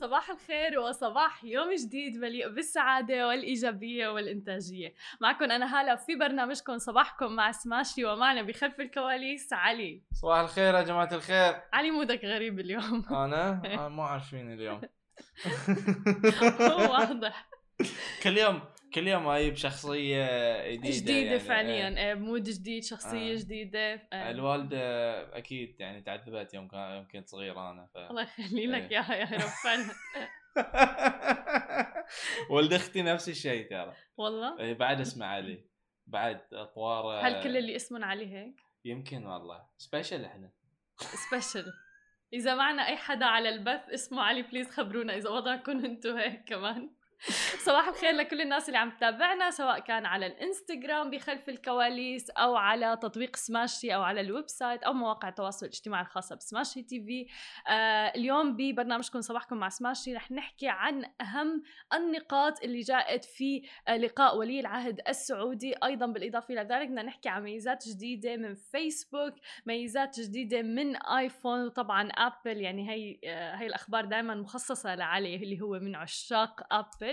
صباح الخير وصباح يوم جديد مليء بالسعادة والإيجابية والإنتاجية. معكم أنا هالة في برنامجكم صباحكم مع سماشي ومعنا بخلف الكواليس علي. صباح الخير يا جماعة الخير. علي مودك غريب اليوم. أنا؟ مو عارفين اليوم. واضح. كل يوم كل يوم أجيب شخصيه جديدة جديدة يعني فعليا. إيه، مود جديد شخصية آه. جديدة. إيه. الوالدة أكيد يعني تعذبت يوم كان يوم كنت صغير أنا ف الله يخلي لك إيه. إياها يا رب فعلا. ولد أختي نفس الشيء ترى. والله؟ إيه، بعد اسمه علي. بعد أطوار هل كل اللي اسمهم علي هيك؟ يمكن والله. special إحنا. special إذا معنا أي حدا على البث اسمه علي please خبرونا. إذا وضعكم أنتم هيك كمان. صباح الخير لكل الناس اللي عم تتابعنا سواء كان على الإنستغرام بخلف الكواليس أو على تطبيق سماشي أو على ال website أو مواقع التواصل الاجتماعي الخاصة بسماشي TV. آه اليوم ببرنامجكم صباحكم مع سماشي رح نحكي عن أهم النقاط اللي جاءت في آه لقاء ولي العهد السعودي. أيضا بالإضافة إلى ذلك بدنا نحكي عن ميزات جديدة من فيسبوك ميزات جديدة من ايفون وطبعا ابل يعني هي آه، هي الأخبار دائما مخصصة لعلي اللي هو من عشاق ابل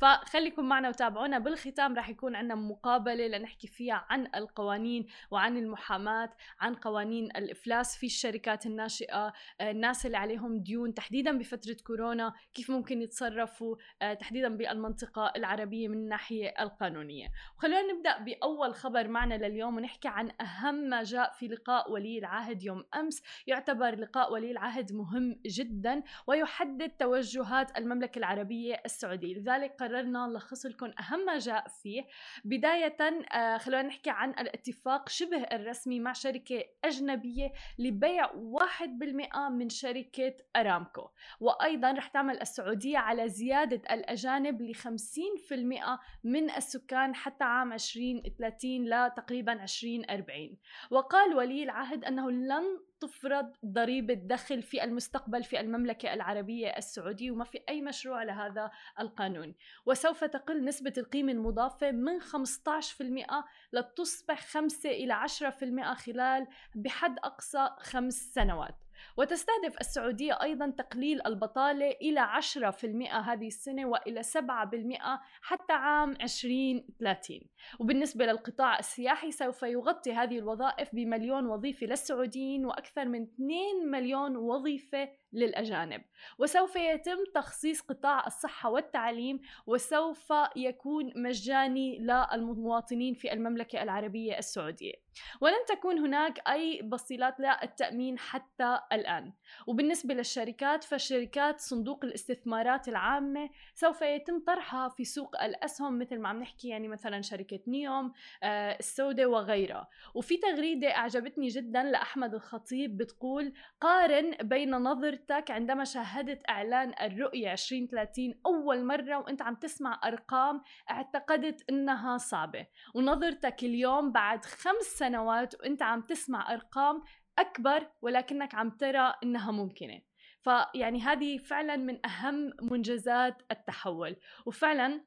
فخليكم معنا وتابعونا بالختام رح يكون عندنا مقابلة لنحكي فيها عن القوانين وعن المحاماة عن قوانين الإفلاس في الشركات الناشئة آه، الناس اللي عليهم ديون تحديدا بفترة كورونا كيف ممكن يتصرفوا آه، تحديدا بالمنطقة العربية من الناحية القانونية. وخلونا نبدأ بأول خبر معنا لليوم ونحكي عن أهم ما جاء في لقاء ولي العهد يوم أمس. يعتبر لقاء ولي العهد مهم جدا ويحدد توجهات المملكة العربية السعودية. لذلك قررنا نلخص لكم أهم ما جاء فيه. بداية آه، خلونا نحكي عن الاتفاق شبه الرسمي مع شركة أجنبية لبيع 1% من شركة أرامكو. وأيضا رح تعمل السعودية على زيادة الأجانب ل 50% من السكان حتى عام 2030 لتقريبا 2040 وقال ولي العهد أنه لن تفرض ضريبة دخل في المستقبل في المملكة العربية السعودية وما في أي مشروع لهذا القانون. وسوف تقل نسبة القيمة المضافة من 15% لتصبح 5 إلى 10% خلال بحد أقصى خمس سنوات. وتستهدف السعودية أيضا تقليل البطالة إلى 10% هذه السنة وإلى 7% حتى عام 2030 وبالنسبة للقطاع السياحي سوف يغطي هذه الوظائف بمليون وظيفة للسعوديين وأكثر من 2 مليون وظيفة للأجانب. وسوف يتم تخصيص قطاع الصحة والتعليم وسوف يكون مجاني للمواطنين في المملكة العربية السعودية. ولن تكون هناك أي بصيلات للتأمين حتى الآن. وبالنسبة للشركات فشركات صندوق الاستثمارات العامة سوف يتم طرحها في سوق الأسهم مثل ما عم نحكي يعني مثلا شركة نيوم آه، السوداء وغيرها. وفي تغريدة أعجبتني جدا لأحمد الخطيب بتقول قارن بين نظرتك عندما شاهدت إعلان الرؤية 2030 أول مرة وأنت عم تسمع أرقام اعتقدت إنها صعبة. ونظرتك اليوم بعد خمس سنوات وأنت عم تسمع أرقام أكبر ولكنك عم ترى إنها ممكنة. فيعني هذه فعلا من أهم منجزات التحول. وفعلا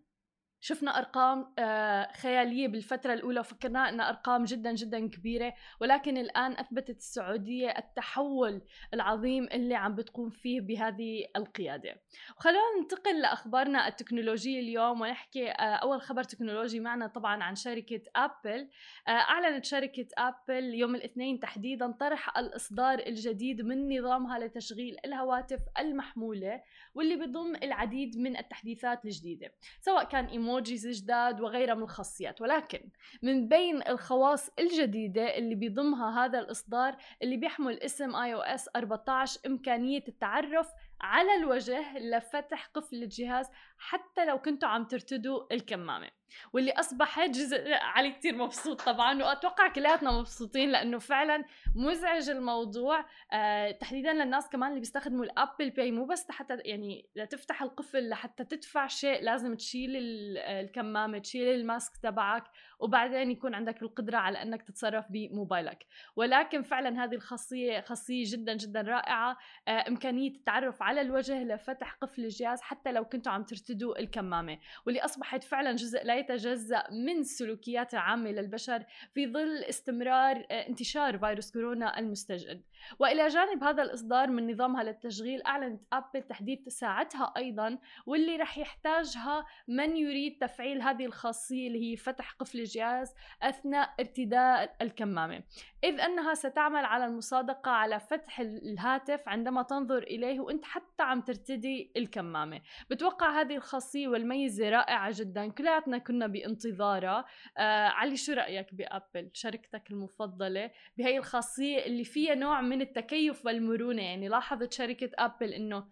شفنا أرقام آه، خيالية بالفترة الأولى وفكرنا انها أرقام جدا جدا كبيرة. ولكن الآن أثبتت السعودية التحول العظيم اللي عم بتقوم فيه بهذه القيادة. وخلونا ننتقل لأخبارنا التكنولوجية اليوم ونحكي آه، أول خبر تكنولوجي معنا طبعا عن شركة أبل. آه، أعلنت شركة أبل يوم الاثنين تحديدا طرح الإصدار الجديد من نظامها لتشغيل الهواتف المحمولة واللي بضم العديد من التحديثات الجديدة سواء كان emojis جداد وغيرها من الخاصيات ولكن من بين الخواص الجديدة اللي بيضمها هذا الإصدار اللي بيحمل اسم iOS 14 إمكانية التعرف على الوجه لفتح قفل الجهاز حتى لو كنتوا عم ترتدوا الكمامة واللي اصبحت جزء علي كتير مبسوط طبعا وأتوقع كلياتنا مبسوطين لأنه فعلا مزعج الموضوع. آه تحديدا للناس كمان اللي بيستخدموا ال Apple Pay مو بس حتى يعني لتفتح القفل لحتى تدفع شيء لازم تشيل ال- الكمامة تشيل ال mask تبعك وبعدين يكون عندك القدرة على إنك تتصرف بموبايلك. ولكن فعلا هذه الخاصية خاصية جدا جدا رائعة. آه إمكانية التعرف الوجه لفتح قفل الجهاز حتى لو كنتوا عم ترتدوا الكمامة واللي أصبحت فعلا جزء لا يتجزأ من السلوكيات العامه للبشر في ظل استمرار آه، انتشار فيروس كورونا المستجد. وإلى جانب هذا الإصدار من نظامها للتشغيل أعلنت أبل تحديث ساعتها أيضا واللي رح يحتاجها من يريد تفعيل هذه الخاصية اللي هي فتح قفل الجهاز أثناء ارتداء الكمامة. إذ أنها ستعمل على المصادقة على فتح الهاتف عندما تنظر إليه وأنت حتى عم ترتدي الكمامة. بتوقع هذه الخاصية والميزة رائعة جدا. كلياتنا كنا بانتظارها. آه علي شو رأيك بأبل؟ شركتك المفضلة بهي الخاصية اللي فيها نوع من التكيف والمرونة. يعني لاحظت شركة أبل إنه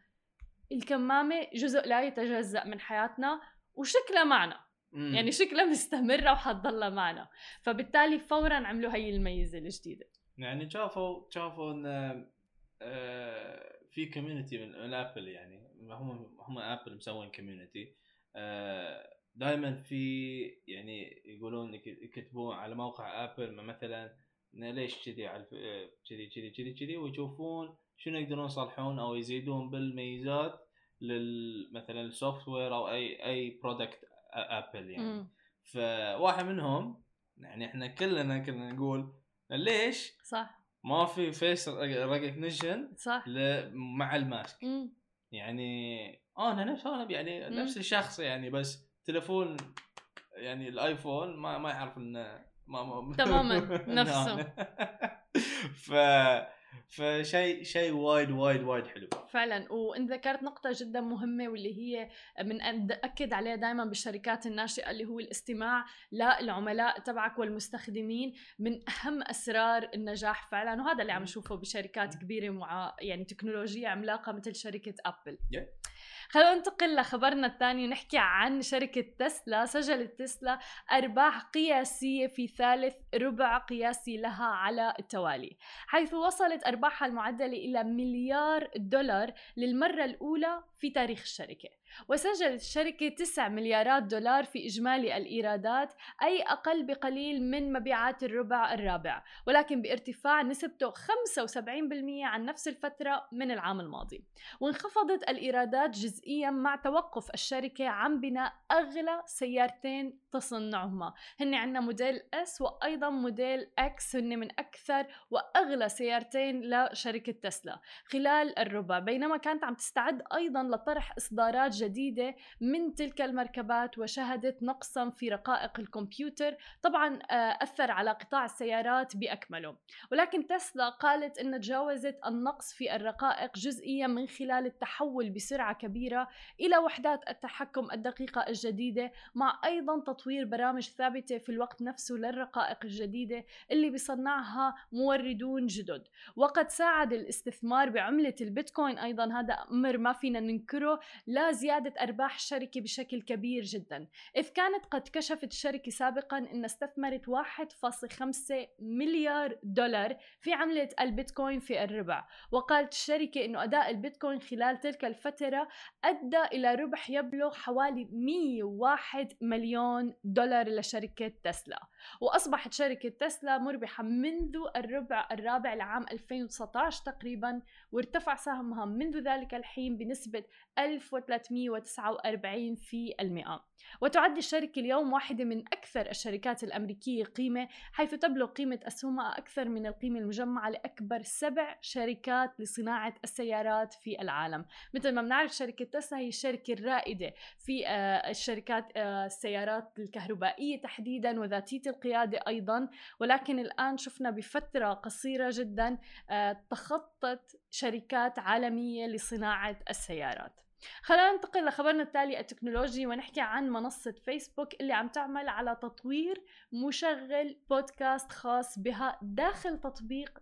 الكمامة جزء لا يتجزأ من حياتنا وشكلها معنا. مم. يعني شكلها مستمرة وحتضلها معنا. فبالتالي فورا عملوا هي الميزة الجديدة. يعني شافوا شافوا إن آه، في community من Apple يعني. هم هم Apple مسوين community آه، دائما في يعني يقولون يكتبون على موقع Apple مثلا ليش كذي على كذي كذي كذي كذي ويشوفون شنو يقدرون يصلحون أو يزيدون بالميزات لل مثلا ال software أو اي أي product Apple يعني م. فواحد منهم يعني إحنا كلنا كنا نقول ليش صح ما في face recognition صح مع ال mask م. يعني أنا نفس أنا يعني. نفس الشخص يعني بس تليفون يعني الآيفون ما ما يعرف إنه تماما نفسه. ف فشيء شيء وايد وايد وايد حلو. فعلا. وانت ذكرت نقطة جدا مهمة واللي هي من نأكد عليها دائما بالشركات الناشئة اللي هو الاستماع للعملاء تبعك والمستخدمين من أهم أسرار النجاح فعلا. وهذا اللي عم نشوفه بشركات كبيرة مع يعني تكنولوجية عملاقة مثل شركة أبل. Yeah. خلونا ننتقل لخبرنا الثاني ونحكي عن شركة تسلا. سجلت تسلا أرباح قياسية في ثالث ربع قياسي لها على التوالي حيث وصلت أرباحها المعدلة إلى مليار دولار للمرة الأولى في تاريخ الشركة. وسجلت الشركة 9 مليارات دولار في إجمالي الإيرادات أي أقل بقليل من مبيعات الربع الرابع ولكن بارتفاع نسبته 75% عن نفس الفترة من العام الماضي. وانخفضت الإيرادات جزئيا مع توقف الشركة عن بناء أغلى سيارتين تصنعهما. هن عندنا Model S وأيضا Model X هن من أكثر وأغلى سيارتين لشركة تسلا خلال الربع. بينما كانت عم تستعد أيضا لطرح إصدارات جديدة من تلك المركبات وشهدت نقصا في رقائق الكمبيوتر طبعا آه، أثر على قطاع السيارات بأكمله. ولكن تسلا قالت أن تجاوزت النقص في الرقائق جزئيا من خلال التحول بسرعة كبيرة إلى وحدات التحكم الدقيقة الجديدة مع أيضا تطوير برامج ثابتة في الوقت نفسه للرقائق الجديدة اللي بيصنعها موردون جدد. وقد ساعد الاستثمار بعملة البيتكوين أيضا هذا أمر ما فينا ننكره لا أرباح الشركة بشكل كبير جدا. إذ كانت قد كشفت الشركة سابقا أن استثمرت 1.5 مليار دولار في عملة البيتكوين في الربع. وقالت الشركة أنه أداء البيتكوين خلال تلك الفترة أدى إلى ربح يبلغ حوالي 101 مليون دولار لشركة تسلا. وأصبحت شركة تسلا مربحة منذ الربع الرابع لعام 2019 تقريبا وارتفع سهمها منذ ذلك الحين بنسبة 1349 في المئة. وتعد الشركة اليوم واحدة من أكثر الشركات الأمريكية قيمة حيث تبلغ قيمة أسهمها أكثر من القيمة المجمعة لأكبر سبع شركات لصناعة السيارات في العالم. مثل ما بنعرف شركة تسلا هي الشركة الرائدة في آه، الشركات آه، السيارات الكهربائية تحديدا وذاتية القيادة أيضا. ولكن الآن شفنا بفترة قصيرة جدا آه، تخطت شركات عالمية لصناعة السيارات. خلينا ننتقل لخبرنا التالي التكنولوجي ونحكي عن منصة فيسبوك اللي عم تعمل على تطوير مشغل بودكاست خاص بها داخل تطبيق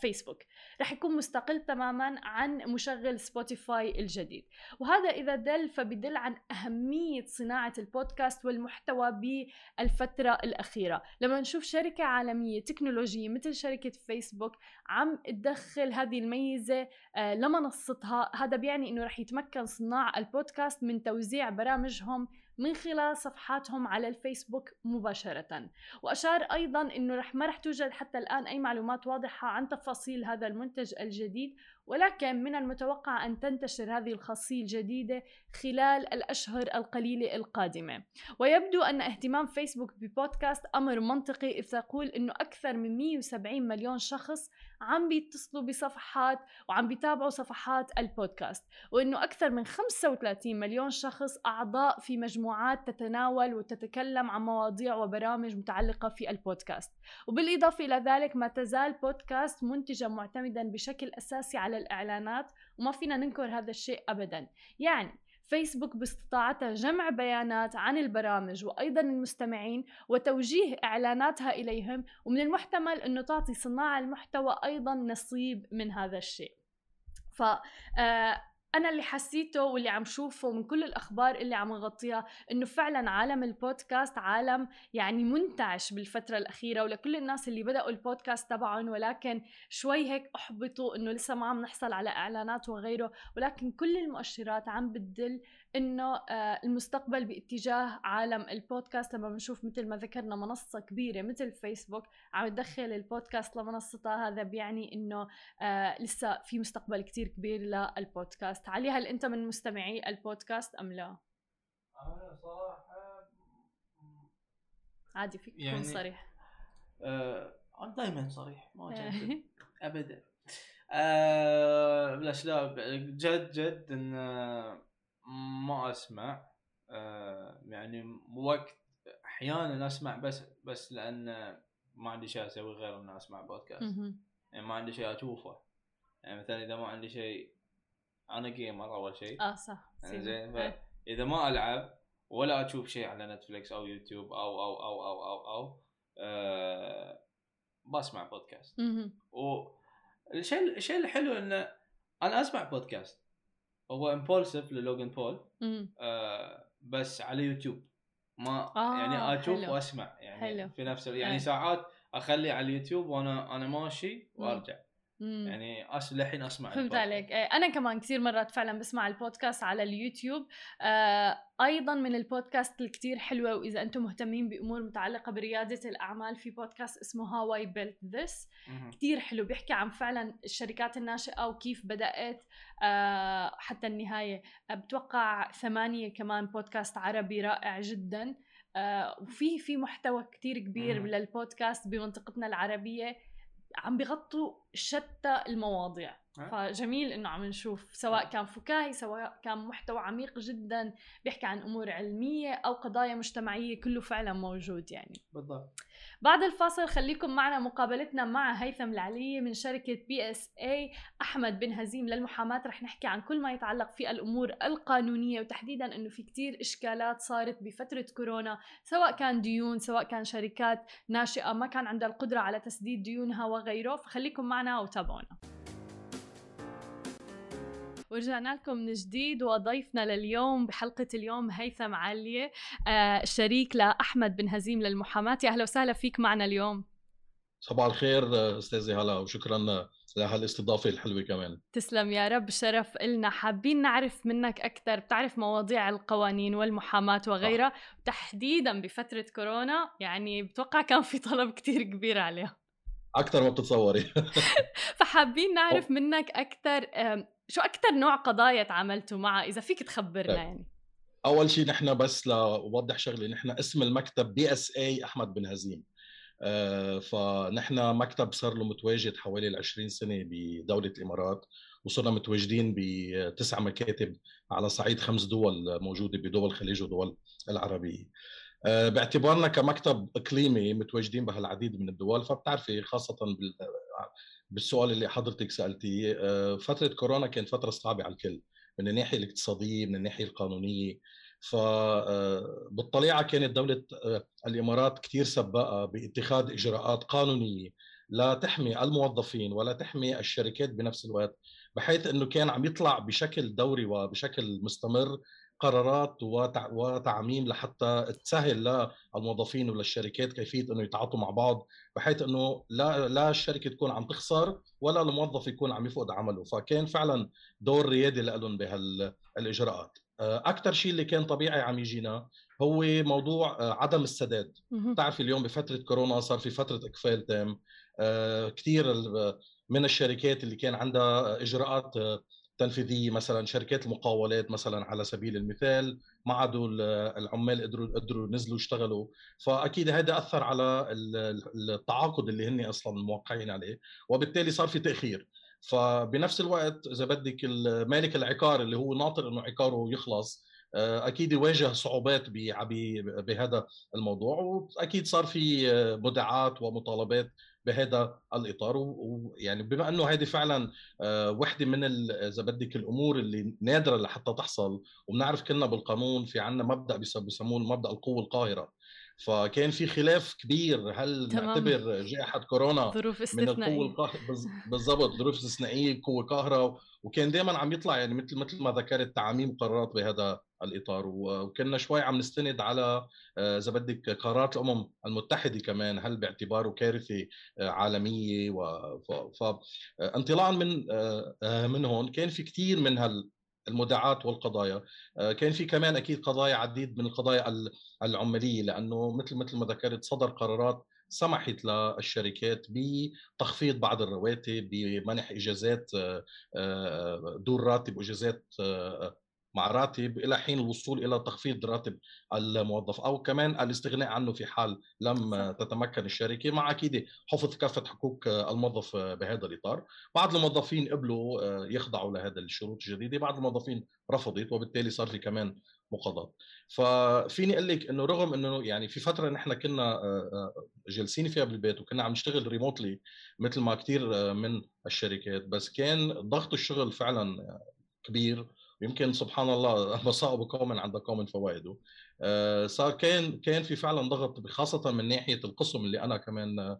فيسبوك رح يكون مستقل تماما عن مشغل سبوتيفاي الجديد. وهذا إذا دل فبدل عن أهمية صناعة البودكاست والمحتوى بالفترة الأخيرة. لما نشوف شركة عالمية تكنولوجية مثل شركة فيسبوك عم تدخل هذه الميزة آه، لمنصتها هذا بيعني أنه رح يتمكن صناع البودكاست من توزيع برامجهم من خلال صفحاتهم على الفيسبوك مباشرة. وأشار أيضا أنه رح ما رح توجد حتى الآن أي معلومات واضحة عن تفاصيل هذا المنتج الجديد. ولكن من المتوقع أن تنتشر هذه الخاصية الجديدة خلال الأشهر القليلة القادمة. ويبدو أن اهتمام فيسبوك ببودكاست أمر منطقي إذ تقول أنه أكثر من 170 مليون شخص عم بيتصلوا بصفحات وعم بيتابعوا صفحات البودكاست وإنه أكثر من 35 مليون شخص أعضاء في مجموعات تتناول وتتكلم عن مواضيع وبرامج متعلقة في البودكاست. وبالإضافة إلى ذلك ما تزال بودكاست منتجا معتمدا بشكل أساسي على الاعلانات وما فينا ننكر هذا الشيء ابدا. يعني فيسبوك باستطاعتها جمع بيانات عن البرامج وأيضا المستمعين وتوجيه إعلاناتها إليهم ومن المحتمل إنه تعطي صناع المحتوى أيضا نصيب من هذا الشيء. ف آه، أنا اللي حسيته واللي عم شوفه من كل الأخبار اللي عم نغطيها إنه فعلا عالم البودكاست عالم يعني منتعش بالفترة الأخيرة ولكل الناس اللي بدأوا البودكاست تبعهم ولكن شوي هيك أحبطوا إنه لسه ما عم نحصل على إعلانات وغيره ولكن كل المؤشرات عم بتدل إنه آه، المستقبل باتجاه عالم البودكاست لما بنشوف مثل ما ذكرنا منصة كبيرة مثل فيسبوك عم تدخل البودكاست لمنصتها هذا بيعني إنه آه، لسه في مستقبل كتير كبير للبودكاست. علي هل أنت من مستمعي البودكاست أم لا؟ أنا صراحة عادي فيك تكون يعني صريح. آه أنا دائما صريح ما. ابدا. آه بالاشياء جد جد إن آه، ما أسمع آه يعني وقت أحيانا أسمع بس بس لأن ما عندي شيء أسوي غير ان أسمع بودكاست. يعني ما عندي شيء أشوفه يعني مثلا إذا ما عندي شيء أنا جيمر أول شيء آه صح يعني. زين إيه. فاذا ما ألعب ولا أشوف شيء على نتفلكس أو يوتيوب أو أو أو أو أو, أو آه بسمع بودكاست. والشيء الشيء الحلو إنه أنا أسمع بودكاست هو امبولسيف للوجن بول. آه بس على يوتيوب ما آه، يعني أشوف حلو. وأسمع يعني حلو. في نفس يعني إيه. ساعات أخلي على اليوتيوب وأنا أنا ماشي وأرجع مم. يعني أس للحين أسمع فهمت البودكاست. عليك إيه، أنا كمان كثير مرات فعلا بسمع البودكاست على اليوتيوب آه أيضا من البودكاست الكتير حلوة وإذا أنتم مهتمين بأمور متعلقة بريادة الأعمال في بودكاست اسمه How I Built This. كتير حلو بيحكي عن فعلا الشركات الناشئة وكيف بدأت آه حتى النهاية بتوقع ثمانية كمان بودكاست عربي رائع جدا آه وفي في محتوى كتير كبير مم. للبودكاست بمنطقتنا العربية عم بيغطوا شتى المواضيع. فجميل إنه عم نشوف سواء كان فكاهي سواء كان محتوى عميق جدا بيحكي عن أمور علمية أو قضايا مجتمعية كله فعلا موجود يعني. بالضبط. بعد الفاصل خليكم معنا مقابلتنا مع هيثم العلي من شركة بي إس اي أحمد بن هزيم للمحاماة رح نحكي عن كل ما يتعلق في الأمور القانونية وتحديدا أنه في كتير إشكالات صارت بفترة كورونا سواء كان ديون سواء كان شركات ناشئة ما كان عندها القدرة على تسديد ديونها وغيره. فخليكم معنا وتابعونا. ورجعنا لكم من جديد وضيفنا لليوم بحلقة اليوم هيثم علية آه شريك لأحمد بن هزيم للمحاماة. يا أهلا وسهلا فيك معنا اليوم. صباح الخير استاذي هلا وشكرا لهالاستضافه الحلوة كمان. تسلم يا رب شرف إلنا. حابين نعرف منك أكثر بتعرف مواضيع القوانين والمحاماة وغيرها؟ تحديدا بفترة كورونا يعني بتوقع كان في طلب كتير كبير عليها. أكثر ما بتتصوري. فحابين نعرف منك أكثر آم، شو أكثر نوع قضايا تعاملتوا معها إذا فيك تخبرنا طيب. يعني. أول شيء نحن بس لوضح شغلة نحن اسم المكتب بي إس اي أحمد بن هزيم. آه، فنحن مكتب صار له متواجد حوالي ال 20 سنة بدولة الإمارات وصرنا متواجدين بتسع مكاتب على صعيد خمس دول موجودة بدول الخليج ودول العربية. باعتبارنا كمكتب إقليمي متواجدين بهالعديد من الدول فبتعرفي خاصة بال- بالسؤال اللي حضرتك سألتيه آه، فترة كورونا كانت فترة صعبة على الكل من الناحية الاقتصادية من الناحية القانونية. فبالطليعه كانت دولة آه، الإمارات كثير سباقه باتخاذ إجراءات قانونية لا تحمي الموظفين ولا تحمي الشركات بنفس الوقت بحيث إنه كان عم يطلع بشكل دوري وبشكل مستمر قرارات وتع- وتعميم لحتى تسهل للموظفين وللشركات كيفية إنه يتعاطوا مع بعض بحيث إنه لا لا الشركة تكون عم تخسر ولا الموظف يكون عم يفقد عمله. فكان فعلا دور ريادي لهم بهالاجراءات أكثر شيء اللي كان طبيعي عم يجينا هو موضوع آه، عدم السداد. بتعرفي اليوم بفترة كورونا صار في فترة إقفال تام. كثير من الشركات اللي كان عندها إجراءات آه، تنفيذيه مثلا شركات المقاولات مثلا على سبيل المثال ما عادوا العمال قدروا قدروا ينزلوا يشتغلوا. فأكيد هذا أثر على التعاقد اللي هن أصلا موقعين عليه وبالتالي صار في تأخير. فبنفس الوقت إذا بدك مالك العقار اللي هو ناطر إنه عقاره يخلص آه، أكيد يواجه صعوبات بهذا الموضوع وأكيد صار في مدعات ومطالبات بهذا الإطار ويعني بما أنه هذه فعلا آه، وحدة من إذا بدك الأمور اللي نادرة لحتى تحصل وبنعرف كلنا بالقانون في عندنا مبدأ بسموه مبدأ القوة القاهرة. فكان في خلاف كبير هل تمام. نعتبر جائحة كورونا ظروف استثنائيه من القوة القاهرة؟ بالضبط ظروف استثنائية قوة قاهرة وكان دائما عم يطلع يعني مثل مثل ما ذكرت تعاميم قرارات بهذا الإطار. وكنا شوي عم نستند على آه، إذا بدك قرارات الأمم المتحدة كمان هل باعتباره كارثة آه، عالمية؟ و فانطلاقا من آه، من هون كان في كثير من هال المداعات والقضايا. كان في كمان أكيد قضايا عديد من القضايا العمالية لأنه مثل مثل ما ذكرت صدر قرارات سمحت للشركات بتخفيض بعض الرواتب بمنح إجازات دور راتب وإجازات مع راتب إلى حين الوصول إلى تخفيض راتب الموظف أو كمان الاستغناء عنه في حال لم تتمكن الشركة مع أكيد حفظ كافة حقوق الموظف بهذا الإطار، بعض الموظفين قبلوا آه، يخضعوا لهذا الشروط الجديدة، بعض الموظفين رفضت وبالتالي صار في كمان مقاضاة. ففيني أقول لك إنه رغم إنه يعني في فترة نحن كنا آه، آه، جالسين فيها بالبيت وكنا عم نشتغل ريموتلي مثل ما كثير من الشركات بس كان ضغط الشغل فعلا كبير. يمكن سبحان الله مصائب قوم عند قوم فوائده. آه، صار كان كان في فعلا ضغط خاصة من ناحية القسم اللي أنا كمان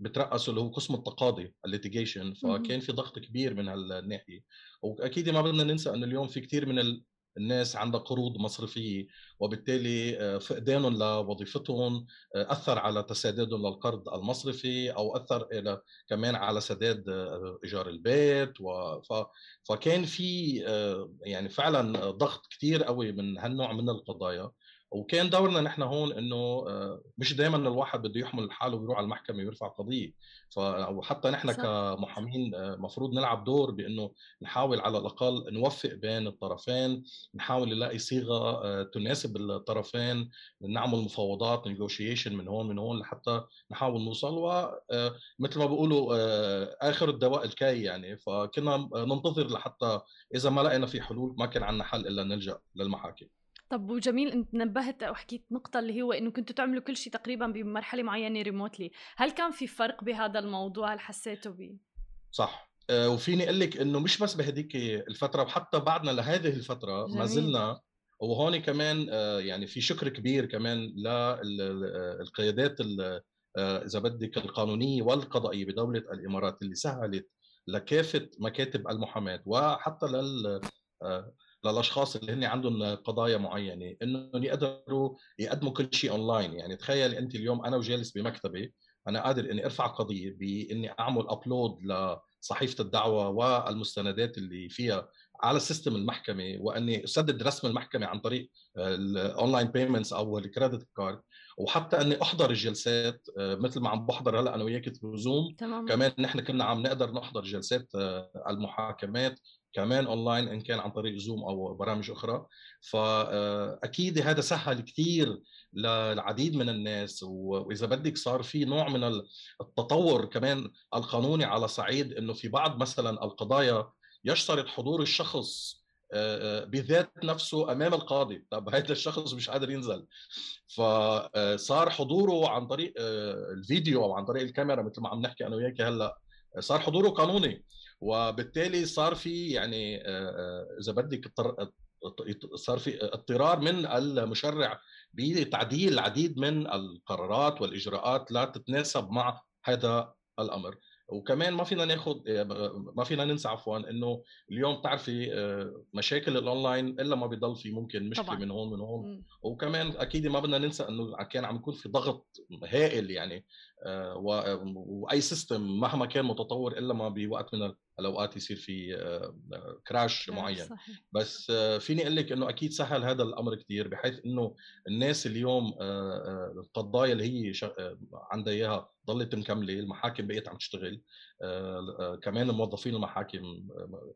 بترأسه اللي هو قسم التقاضي الليتيجيشن فكان في ضغط كبير من هالناحية. وأكيد ما بدنا ننسى إنه اليوم في كثير من الناس عندها قروض مصرفية وبالتالي آه، فقدانهم لوظيفتهم آه، أثر على تسديدهم للقرض المصرفي أو أثر إلى كمان على سداد آه، إيجار البيت فكان في يعني فعلا ضغط كثير قوي من هالنوع من القضايا. وكان دورنا نحن هون إنه آه، مش دائما الواحد بده يحمل حاله ويروح على المحكمة ويرفع قضية. وحتى نحن صح. كمحامين آه، نلعب دور بإنه نحاول على الأقل نوفق بين الطرفين نحاول نلاقي صيغة آه، تناسب الطرفين نعمل مفاوضات نيغوشيشن من هون من هون لحتى نحاول نوصل. ومثل ما بيقولوا آخر الدواء الكاي يعني. فكنا ننتظر لحتى إذا ما لقينا في حلول ما كان عندنا حل إلا نلجأ للمحاكم. طب وجميل انت نبهت أو حكيت نقطة اللي هو إنه كنتوا تعملوا كل شيء تقريبا بمرحلة معينة ريموتلي، هل كان في فرق بهذا الموضوع هل حسيتوا به؟ صح آه، وفيني أقول لك إنه مش بس بهديك الفترة وحتى بعدنا لهذه الفترة جميل. ما زلنا وهون كمان آه، يعني في شكر كبير كمان للقيادات آه، إذا بدك القانونية والقضائية بدولة الإمارات اللي سهلت لكافة مكاتب المحاماة وحتى لل للأشخاص اللي هن عندهم قضايا معينة إنهم يقدروا يقدموا كل شيء اونلاين يعني تخيل انت اليوم أنا وجالس بمكتبي أنا قادر إني أرفع قضية بإني أعمل upload لصحيفة الدعوة والمستندات اللي فيها على system المحكمة وإني أسدد رسم المحكمة عن طريق ال online payments أو ال credit card وحتى إني أحضر الجلسات آه، مثل ما عم بحضر هلأ أنا وياك بزوم. كمان نحن كنا عم نقدر نحضر جلسات آه، المحاكمات كمان أونلاين إن كان عن طريق زوم أو برامج أخرى. فاكيد هذا سهل كثير للعديد من الناس. وإذا بدك صار في نوع من التطور كمان القانوني على صعيد إنه في بعض مثلا القضايا يشترط حضور الشخص بذات نفسه أمام القاضي. طب هذا الشخص مش قادر ينزل. فصار حضوره عن طريق الفيديو أو عن طريق الكاميرا مثل ما عم نحكي أنا وياك هلأ صار حضوره قانوني. وبالتالي صار في يعني إذا بدك صار في اضطرار من المشرع بتعديل العديد من القرارات والإجراءات لا تتناسب مع هذا الأمر وكمان ما فينا ناخذ ما فينا ننسى عفوا إنه اليوم بتعرفي مشاكل الأونلاين إلا ما بيضل في ممكن مشكلة طبعا. من هون من هون م. وكمان أكيد ما بدنا ننسى إنه كان عم يكون في ضغط هائل يعني وأي system مهما كان متطور إلا ما بوقت من الأوقات يصير في crash آه، معين صحيح. بس فيني أقول لك إنه أكيد سهل هذا الأمر كثير بحيث إنه الناس اليوم القضايا اللي هي عندها إياها ضلت مكملة المحاكم بقيت عم تشتغل كمان موظفين المحاكم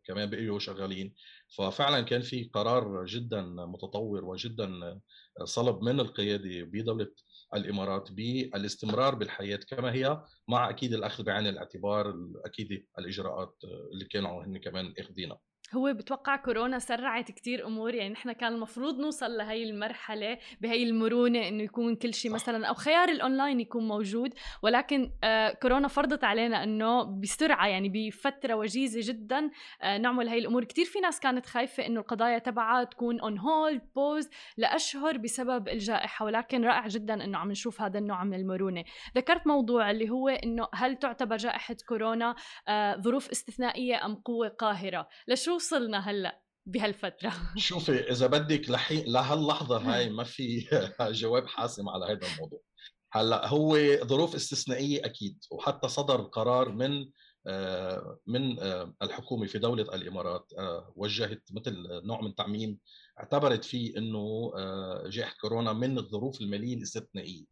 كمان بقيوا شغالين ففعلا كان في قرار جدا متطور وجدا صلب من القيادة بدوله الإمارات بالاستمرار بالحياة كما هي مع أكيد الأخذ بعين الاعتبار أكيد الإجراءات اللي كانوا هن كمان إخذينها. هو بتوقع كورونا سرعت كتير أمور يعني نحن كان المفروض نوصل لهي المرحلة بهي المرونة إنه يكون كل شيء مثلا أو خيار الأونلاين يكون موجود ولكن آه كورونا فرضت علينا إنه بسرعة يعني بفترة وجيزة جدا آه نعمل هي الأمور. كتير في ناس كانت خايفة إنه القضايا تبعها تكون on hold pause لأشهر بسبب الجائحة ولكن رائع جدا إنه عم نشوف هذا النوع من المرونة. ذكرت موضوع اللي هو إنه هل تعتبر جائحة كورونا آه ظروف استثنائية أم قوة قاهرة؟ لشو وصلنا هلأ بهالفترة. شوفي إذا بدك لحين لهاللحظة هاي ما في جواب حاسم على هذا الموضوع. هلأ هو ظروف استثنائية أكيد وحتى صدر قرار من آه، من آه، الحكومة في دولة الإمارات آه، وجهت مثل نوع من تعميم اعتبرت فيه إنه جائحة كورونا من الظروف المالية الاستثنائية.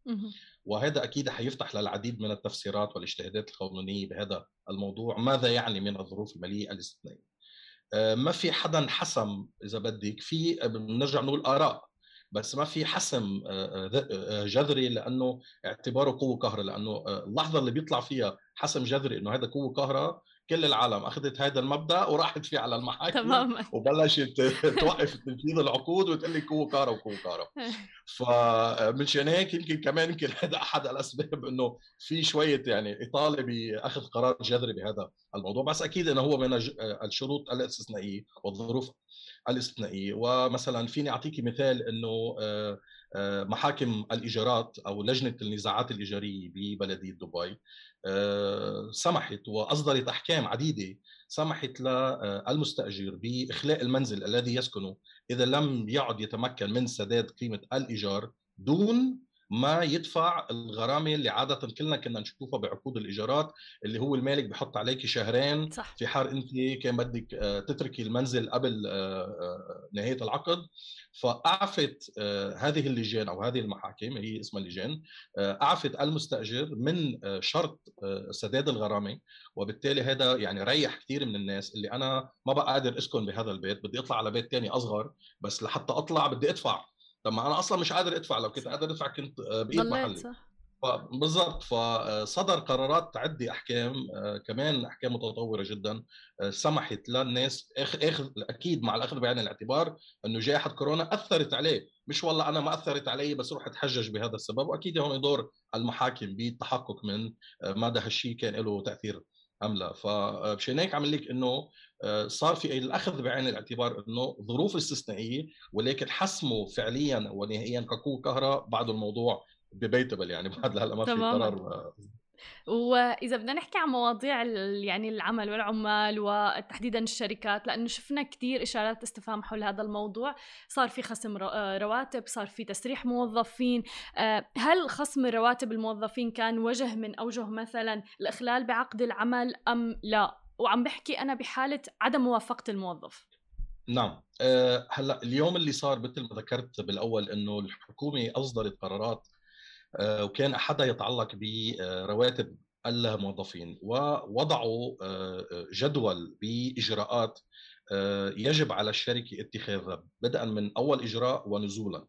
وهذا أكيد حيفتح للعديد من التفسيرات والإجتهادات القانونية بهذا الموضوع ماذا يعني من الظروف المالية الاستثنائية. ما في حدا حسم إذا بدك. في بنرجع نقول آراء بس ما في حسم آه، آه، جذري لأنه اعتباره قوة قهرة لأنه اللحظة اللي بيطلع فيها حسم جذري إنه هذا قوة قهرة كل العالم أخذت هذا المبدأ وراحت فيه على المحاكم تماما. وبلشت توقف تنفيذ العقود وتقول لي كو كارا وكو كارا فمنشان هيك يمكن كمان يمكن هذا أحد الأسباب إنه في شوية يعني إطالة بأخذ قرار جذري بهذا الموضوع. بس أكيد إنه هو من الشروط الاستثنائية والظروف الاستثنائية. ومثلا فيني اعطيكي مثال إنه آه، محاكم الإيجارات أو لجنة النزاعات الإيجارية ببلديه دبي آه، سمحت وأصدرت أحكام عديدة سمحت للمستاجر بإخلاء المنزل الذي يسكنه إذا لم يعد يتمكن من سداد قيمة الإيجار دون ما يدفع الغرامة اللي عادة كلنا كنا نشوفها بعقود الإيجارات اللي هو المالك بحط عليك شهرين صح. في حال أنت كان بدك آه، تتركي المنزل قبل آه، آه، نهاية العقد. فأعفت هذه اللجان أو هذه المحاكم هي اسمها اللجان أعفت المستأجر من شرط سداد الغرامة. وبالتالي هذا يعني ريح كثير من الناس اللي أنا ما بقى قادر أسكن بهذا البيت بدي أطلع على بيت ثاني أصغر بس لحتى أطلع بدي أدفع. طب ما أنا أصلا مش قادر أدفع لو كنت قادر أدفع كنت آه، بإيد محلي. صح. بالضبط فصدر قرارات عده أحكام آه، كمان أحكام متطورة جدا. آه، سمحت للناس اخذ أكيد مع الأخذ بعين الاعتبار إنه جائحة كورونا أثرت عليه. مش والله أنا ما أثرت علي بس روح أتحجج بهذا السبب وأكيد هون دور المحاكم بالتحقق من ماذا هالشيء كان له تأثير. أم لا؟ فمشان هيك عم لك إنه آه، صار في الأخذ بعين الاعتبار إنه ظروف استثنائية ولكن حسمه فعليا ونهائيا كقوة كهرباء بعد الموضوع ببيتبل يعني بعد هلا ما في قرار. وإذا بدنا نحكي عن مواضيع يعني العمل والعمال وتحديدا الشركات لأنه شفنا كثير إشارات استفهام حول هذا الموضوع. صار في خصم آه، رواتب صار في تسريح موظفين. هل خصم رواتب الموظفين كان وجه من أوجه مثلا الإخلال بعقد العمل أم لا؟ وعم بحكي أنا بحالة عدم موافقه الموظف. نعم. أه هلأ اليوم اللي صار مثل ما ذكرت بالأول إنه الحكومة أصدرت قرارات وكان احدها يتعلق برواتب الموظفين ووضعوا أه جدول بإجراءات أه يجب على الشركة اتخاذها بدءا من أول إجراء ونزولا.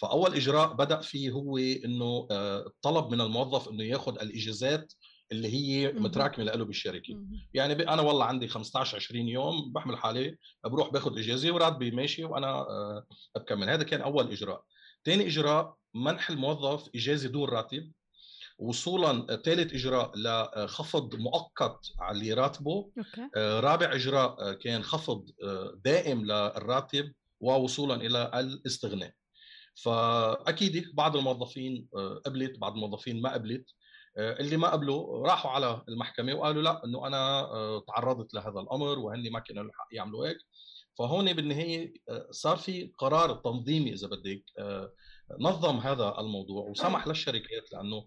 فأول إجراء بدأ فيه هو إنه أه، الطلب من الموظف إنه ياخذ الإجازات اللي هي متراكمة له بالشركة. يعني أنا والله عندي 15 20 يوم بحمل حالي بروح باخذ إجازة وراتبي ماشي وأنا آه، بكمل. هذا كان أول إجراء. ثاني إجراء منح الموظف اجازه دون راتب وصولا ثالث إجراء لخفض مؤقت على راتبه. أوكي. آه، رابع إجراء آه، كان خفض دائم للراتب ووصولا إلى الاستغناء. فأكيد بعض الموظفين قبلت بعض الموظفين ما قبلت. آه، اللي ما قبلوا راحوا على المحكمة وقالوا لا إنه أنا آه، تعرضت لهذا الأمر وهن ما كانوا يعملوا هيك. فهون بالنهاية آه، صار في قرار تنظيمي إذا بدك نظم هذا الموضوع وسمح للشركات لأنه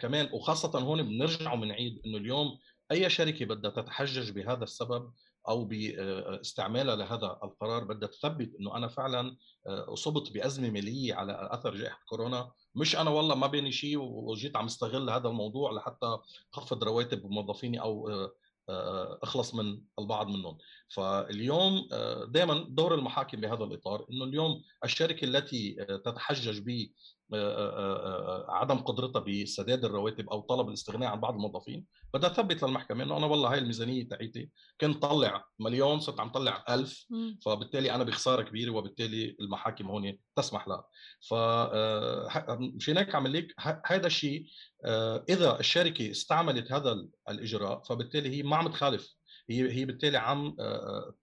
كمان وخاصة هون بنرجع وبنعيد إنه اليوم أي شركة بدها تتحجج بهذا السبب أو باستعمالها لهذا القرار بدها تثبت إنه أنا فعلا أصبت بأزمة مالية على أثر جائحة كورونا. مش أنا والله ما بيني شيء وجيت عم استغل هذا الموضوع لحتى خفض رواتب موظفيني أو أخلص من البعض منهم. فاليوم دائما دور المحاكم بهذا الإطار إنه اليوم الشركة التي تتحجج ب عدم قدرتها بسداد الرواتب أو طلب الاستغناء عن بعض الموظفين بدها تثبت للمحكمة إنه أنا والله هاي الميزانية تاعيتي كنت طلع مليون صرت عم طلع ألف فبالتالي أنا بخسارة كبيرة وبالتالي المحاكم هون تسمح لها. ف مشان هيك عم لك هذا الشيء إذا الشركة استعملت هذا الإجراء فبالتالي هي ما عم تخالف. هي هي بالتالي عم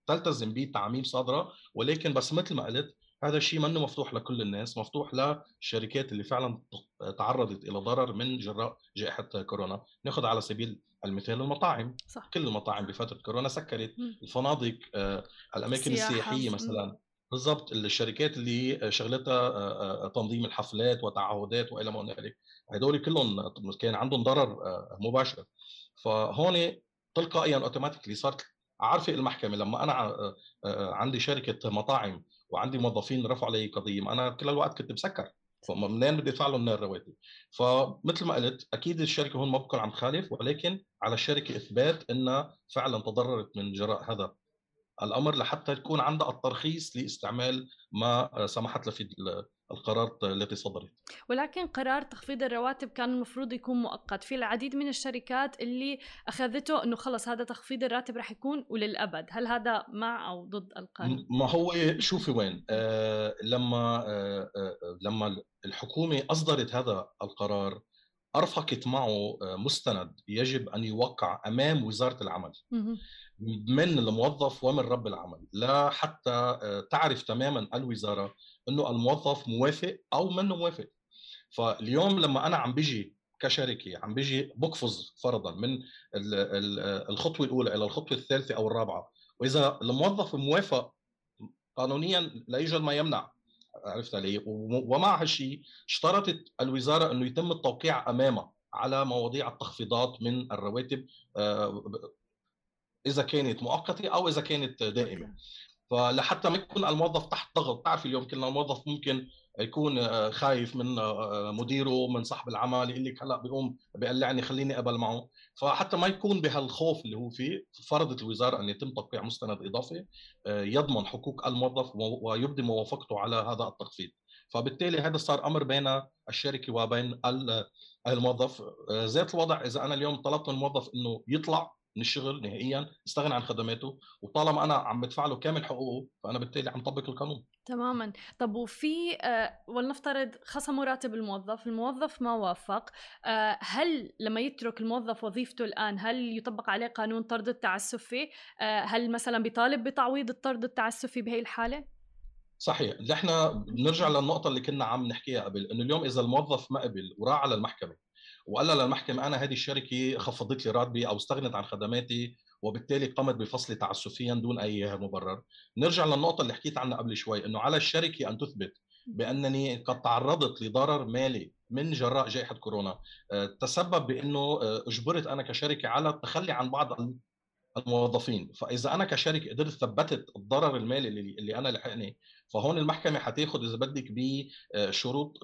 تلتزم بتعميم صادرة ولكن بس مثل ما قلت هذا الشيء منه مفتوح لكل الناس مفتوح للشركات اللي فعلا تعرضت إلى ضرر من جراء جائحة كورونا. ناخذ على سبيل المثال المطاعم. صح. كل المطاعم بفترة كورونا سكرت. م. الفنادق آه، الأماكن السياحة. السياحية مثلا. بالضبط. الشركات اللي شغلتها آه، آه، تنظيم الحفلات وتعهدات وإلى ما هنالك. هدول كلهم كان عندهم ضرر مباشر. فهون تلقائيا اوتوماتيكلي صارت عارفة المحكمة لما أنا عندي شركة مطاعم وعندي موظفين رفعوا علي قضية ما أنا كل الوقت كنت مسكر. فمنين بدي أدفع لهم الرواتب فمثل ما قلت أكيد الشركة هون ما بكون عم تخالف ولكن على الشركة إثبات إنها فعلا تضررت من جراء هذا الأمر لحتى يكون عندها الترخيص لإستعمال ما سمحت له في القرارات التي صدرت. ولكن قرار تخفيض الرواتب كان المفروض يكون مؤقت. في العديد من الشركات اللي أخذته إنه خلص هذا تخفيض الراتب رح يكون وللأبد. هل هذا مع أو ضد القانون؟ ما هو شوفي وين آه لما آه آه لما الحكومة أصدرت هذا القرار أرفقت معه آه، مستند يجب أن يوقع أمام وزارة العمل. من الموظف ومن رب العمل. لا حتى آه، تعرف تماما الوزارة إنه الموظف موافق أو منه موافق. فاليوم لما أنا عم بيجي كشركة عم بيجي بقفز فرضا من الخطوة الأولى إلى الخطوة الثالثة أو الرابعة. وإذا الموظف موافق قانونيا لا يوجد ما يمنع. عرفت علي؟ ومع هالشيء اشترطت الوزارة إنه يتم التوقيع أمامها على مواضيع التخفيضات من الرواتب آه، إذا كانت مؤقتة أو إذا كانت دائمة. فلحتى ما يكون الموظف تحت ضغط تعرف اليوم كل الموظف ممكن يكون آه، خايف من آه، مديره من صاحب العمل يقول لك هلأ بيقوم بيقلعني خليني أقبل معه. فحتى ما يكون بهالخوف اللي هو فيه فرضت الوزارة أن يتم توقيع مستند إضافي آه، يضمن حقوق الموظف ويبدي موافقته على هذا التخفيض. فبالتالي هذا صار أمر بين الشركة وبين الموظف. ذات الوضع إذا أنا اليوم طلبت من الموظف إنه يطلع من الشغل نهائيا يستغني عن خدماته وطالما أنا عم بدفع له كامل حقوقه فأنا بالتالي عم طبق القانون. تماما. طب وفي آه ولنفترض خصموا راتب الموظف الموظف ما وافق آه هل لما يترك الموظف وظيفته الآن هل يطبق عليه قانون طرد التعسفي؟ آه هل مثلا بيطالب بتعويض الطرد التعسفي بهي الحالة؟ صحيح. نحن بنرجع للنقطة اللي كنا عم نحكيها قبل إنه اليوم إذا الموظف ما قبل وراح على المحكمه وقال للمحكمة أنا هذه الشركة خفضت لي راتبي أو استغنت عن خدماتي وبالتالي قامت بفصلي تعسفيا دون أي مبرر. نرجع للنقطة اللي حكيت عنها قبل شوي إنه على الشركة أن تثبت بأنني قد تعرضت لضرر مالي من جراء جائحة كورونا. آه، تسبب بأنه آه، أجبرت أنا كشركة على التخلي عن بعض الموظفين. فإذا أنا كشركة قدرت ثبتت الضرر المالي اللي, اللي أنا لحقني فهون المحكمة حتاخذ إذا بدك بشروط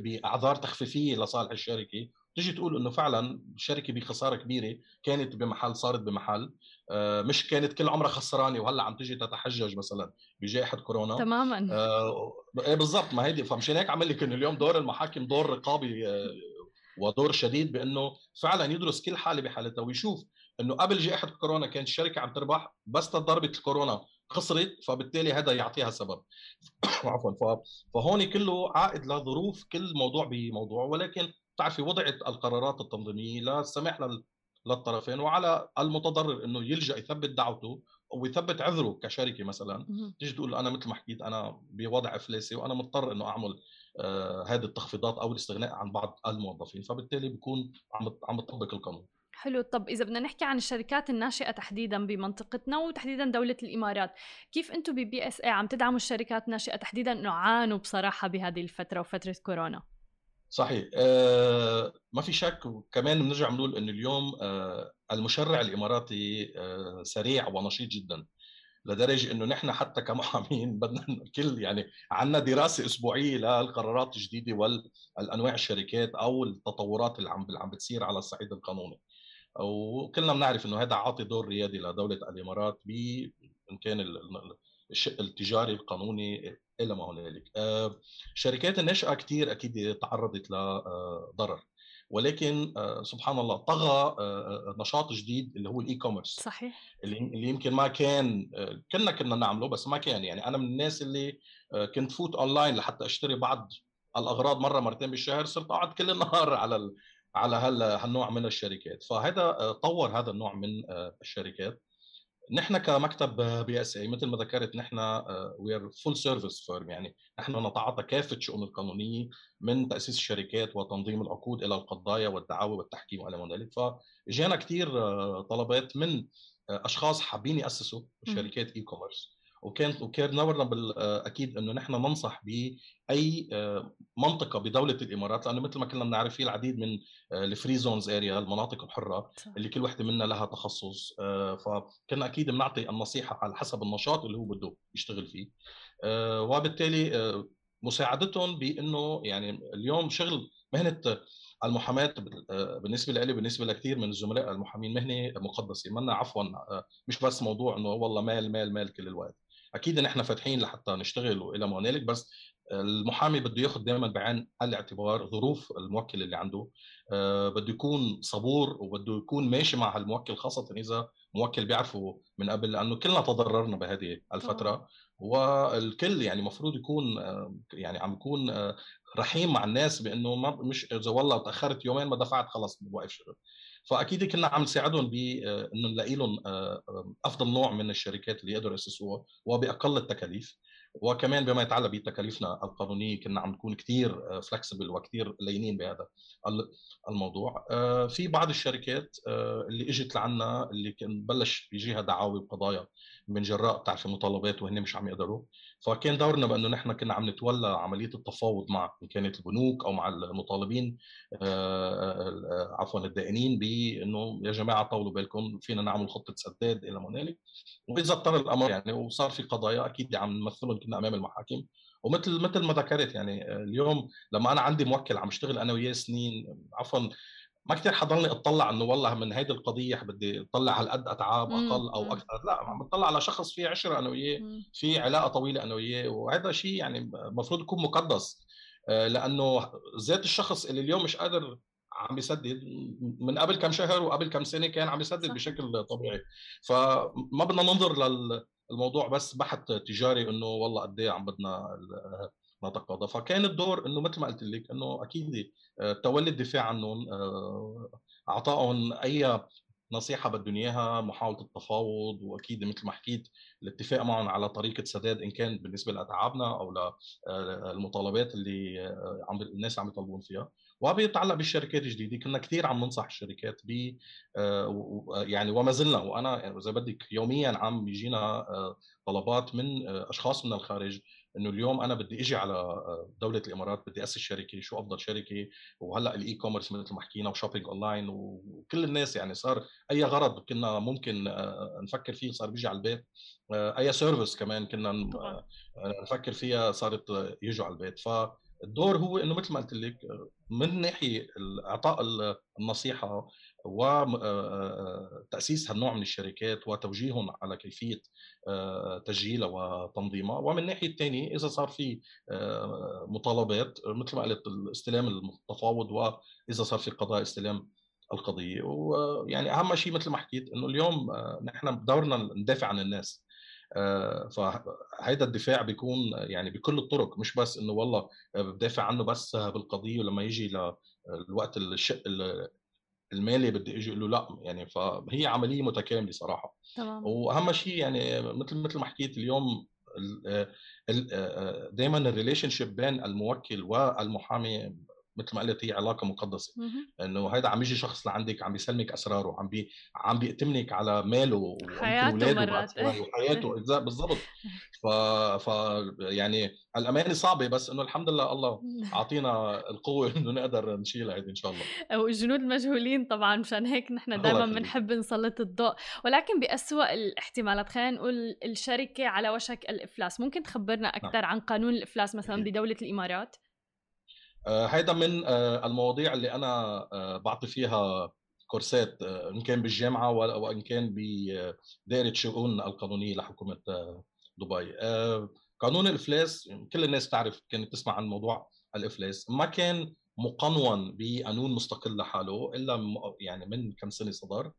بأعذار تخفيفية لصالح الشركة. تيجي تقول إنه فعلا الشركة بخسارة كبيرة كانت بمحل صارت بمحل آه، مش كانت كل عمرها خسرانة وهلأ عم تيجي تتحجج مثلا بجائحة كورونا. تماما. آه إيه بالضبط ما هيدي فمشان هيك عمل لك إنه اليوم دور المحاكم دور رقابي آه ودور شديد بإنه فعلا يدرس كل حالة بحالتها ويشوف إنه قبل جائحة كورونا كانت الشركة عم تربح بس ضربت الكورونا خسرت فبالتالي هذا يعطيها سبب. عفوا فهون كله عائد لظروف كل موضوع بموضوع ولكن بتعرفي وضعت القرارات التنظيمية للسماح للطرفين وعلى المتضرر إنه يلجأ يثبت دعوته ويثبت عذره كشركة مثلا. تيجي تقول أنا مثل ما حكيت أنا بوضع افلاسي وأنا مضطر إنه أعمل آه هذه التخفيضات أو الاستغناء عن بعض الموظفين. فبالتالي بكون عم عم تطبق القانون. حلو. طب إذا بدنا نحكي عن الشركات الناشئة تحديدا بمنطقتنا وتحديدا دولة الإمارات كيف أنتم ببي اس اي عم تدعموا الشركات الناشئة تحديدا إنه عانوا بصراحة بهذه الفترة وفترة كورونا؟ صحيح. آه ما في شك وكمان بنرجع بنقول انه اليوم آه المشرع الإماراتي آه سريع ونشيط جدا لدرجة إنه نحن حتى كمحامين بدنا الكل يعني عندنا دراسة أسبوعية للقرارات الجديدة والأنواع الشركات أو التطورات اللي عم عم بتصير على الصعيد القانوني. وكلنا بنعرف إنه هذا عاطي دور ريادي لدولة الإمارات ب ان كان الشق التجاري القانوني إلى ما هنالك شركات الناشئة كثير أكيد تعرضت لضرر. ولكن سبحان الله طغى نشاط جديد اللي هو ال e-commerce صحيح. اللي يمكن ما كان كنا كنا نعمله بس ما كان. يعني أنا من الناس اللي كنت فوت أونلاين لحتى أشتري بعض الأغراض مرة مرتين بالشهر صرت أقعد كل النهار على على هالنوع من الشركات. فهذا طور هذا النوع من الشركات. نحن كمكتب BSA مثل ما ذكرت نحن we are full service firm يعني نحن نتعاطى كافة الشؤون القانونية من تأسيس الشركات وتنظيم العقود إلى القضايا والدعاوى والتحكيم والى ما ذلك فاجانا كثير طلبات من أشخاص حابين يأسسوا شركات e-commerce وكان وكان دورنا أكيد إنه نحن ننصح بأي آه، منطقة بدولة الإمارات لأنه مثل ما كلنا بنعرف في العديد من آه، ال free zones area المناطق الحرة اللي كل وحدة منا لها تخصص آه، فكنا أكيد بنعطي النصيحة على حسب النشاط اللي هو بده يشتغل فيه. وبالتالي مساعدتهم بإنه يعني اليوم شغل مهنة المحاماة بالنسبة لي بالنسبة لكثير من الزملاء المحامين مهنة مقدسة منا عفوا مش بس موضوع إنه والله مال مال مال كل الوقت. أكيد نحن فاتحين لحتى نشتغل وإلى ما هنالك بس المحامي بده ياخذ دائما بعين الاعتبار ظروف الموكل اللي عنده. آه، بده يكون صبور وبده يكون ماشي مع هالموكل خاصة إذا موكل بيعرفه من قبل لأنه كلنا تضررنا بهذه الفترة. والكل يعني المفروض يكون آه، يعني عم يكون آه، رحيم مع الناس بأنه ما مش إذا والله تأخرت يومين ما دفعت خلص بوقف شغل فأكيد كنا عم نساعدهم بانه نلاقي لهم آه، آه، أفضل نوع من الشركات اللي يقدروا يأسسوها وبأقل التكاليف. وكمان بما يتعلق بتكاليفنا القانونية كنا عم نكون كثير فلكسبل وكثير لينين بهذا الموضوع. آه، في بعض الشركات اللي إجت لعنا اللي كان بلش بيجيها دعاوي وقضايا من جراء بتعرف مطالبات وهن مش عم يقدروا. فكان دورنا بانه نحن كنا عم نتولى عملية التفاوض مع إن كانت البنوك أو مع المطالبين عفوا الدائنين بإنه يا جماعة طولوا بالكم فينا نعمل خطة سداد إلى ما هنالك. وإذا اضطر الأمر يعني وصار في قضايا أكيد عم نمثلهم كنا أمام المحاكم. ومثل مثل ما ذكرت يعني اليوم لما أنا عندي موكل عم اشتغل أنا وياه سنين عفوا ما كثير حضرني أطلع إنه والله من هيدي القضية بدي أطلع هالقد أتعاب أقل أو أكثر؟ لا عم بطلع على شخص في عشرة أنا وياه في علاقة طويلة أنا وياه وهذا شيء يعني المفروض يكون مقدس. آه، لأنه ذات الشخص اللي اليوم مش قادر عم يسدد من قبل كم شهر وقبل كم سنة كان عم يسدد بشكل طبيعي. فما بدنا ننظر للموضوع بس بحث تجاري إنه والله قد إيه عم بدنا نتقاضى فكان الدور إنه مثل ما قلت لك إنه أكيد آه، تولي الدفاع عنهم آه، اعطائهم أي نصيحة بدهم إياها محاولة التفاوض وأكيد مثل ما حكيت الاتفاق معهم على طريقة سداد إن كان بالنسبة لأتعابنا أو للمطالبات آه، اللي عم الناس عم يطلبون فيها. وبيتعلق بالشركات الجديدة. كنا كثير عم ننصح الشركات ب يعني وما زلنا وأنا إذا بدك يوميا عم بيجينا طلبات من أشخاص من الخارج إنه اليوم أنا بدي إجي على آه، دولة الإمارات بدي اسس شركة شو أفضل شركة وهلأ ال e-commerce مثل ما حكينا و shopping online وكل الناس يعني صار أي غرض كنا ممكن آه، نفكر فيه صار بيجي على البيت. آه، أي service كمان كنا نفكر فيها صارت يجوا على البيت. فالدور هو إنه مثل ما قلت لك من ناحية إعطاء النصيحة وتاسيس هالنوع من الشركات وتوجيههم على كيفية تسجيلها وتنظيمها. ومن الناحية الثانية إذا صار في مطالبات مثل ما قلت الاستلام التفاوض وإذا صار في قضاء استلام القضية. ويعني أهم شيء مثل ما حكيت إنه اليوم نحن دورنا ندافع عن الناس. فهيدا الدفاع بيكون يعني بكل الطرق. مش بس إنه والله بدافع عنه بس بالقضية ولما يجي للوقت الشق المالي بدي أجي أقول له لا يعني فهي عملية متكاملة صراحة. تمام. وأهم شيء يعني مثل مثل ما حكيت اليوم دائما ال relationship بين الموكل والمحامي مثل ما قلت هي علاقة مقدسة. إنه هيدا عم يجي شخص لعندك عم بيسلمك أسراره عم بي عم بيأتمنك على ماله ويمكن حياته اولاده مرات. وحياته. بالضبط. ف... ف يعني الأمانة صعبة بس إنه الحمد لله الله أعطينا القوة إنه نقدر نشيلها هيدي إن شاء الله. والجنود المجهولين طبعا مشان هيك نحن دائما. بنحب نسلط الضوء. ولكن بأسوأ الاحتمالات خلينا نقول الشركة على وشك الإفلاس. ممكن تخبرنا أكثر عن قانون الإفلاس مثلا الإمارات؟ آه، هيدا من آه، المواضيع اللي أنا آه، بعطي فيها كورسات آه، إن كان بالجامعة وإن كان بدائره شؤون القانونية لحكومة آه، دبي. آه، قانون الإفلاس كل الناس تعرف كانت تسمع عن موضوع الإفلاس ما كان مقنون بقانون مستقل لحاله إلا يعني من كم سنة صدر آه،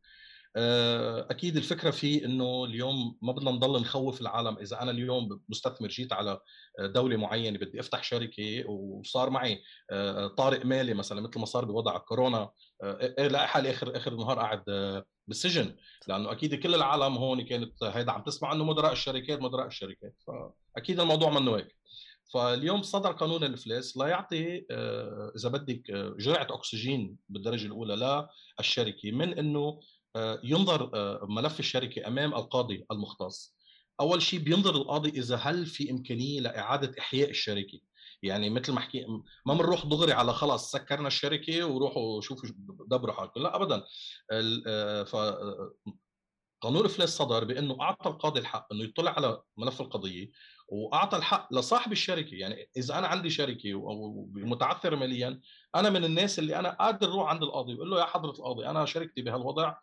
أكيد الفكرة فيه إنه اليوم ما بدنا نضل نخوف العالم. إذا أنا اليوم مستثمر جيت على دولة معينة بدي أفتح شركة وصار معي آه، طارئ مالي مثلا مثل ما صار بوضع كورونا آه، إيه لاقي حالي آخر آخر النهار قاعد آه، بالسجن. لأنه أكيد كل العالم هون كانت هيدا عم تسمع إنه مدراء الشركات مدراء الشركات. فأكيد الموضوع منه هيك. فاليوم صدر قانون الإفلاس لا يعطي آه، إذا بدك آه، جرعة أكسجين بالدرجة الأولى للشركه من إنه آه، ينظر آه، ملف الشركة أمام القاضي المختص. أول شيء بينظر القاضي إذا هل في إمكانية لإعادة إحياء الشركة. يعني مثل ما حكي ما بنروح دغري على خلص سكرنا الشركة وروحوا شوفوا دبروا حالكم. لا ابدا. آه، ف آه، قانون الافلاس صدر بأنه أعطى القاضي الحق إنه يطلع على ملف القضية وأعطى الحق لصاحب الشركة. يعني إذا أنا عندي شركة أو متعثر ماليا أنا من الناس اللي أنا قادر أروح عند القاضي بقول له يا حضرة القاضي أنا شركتي بهالوضع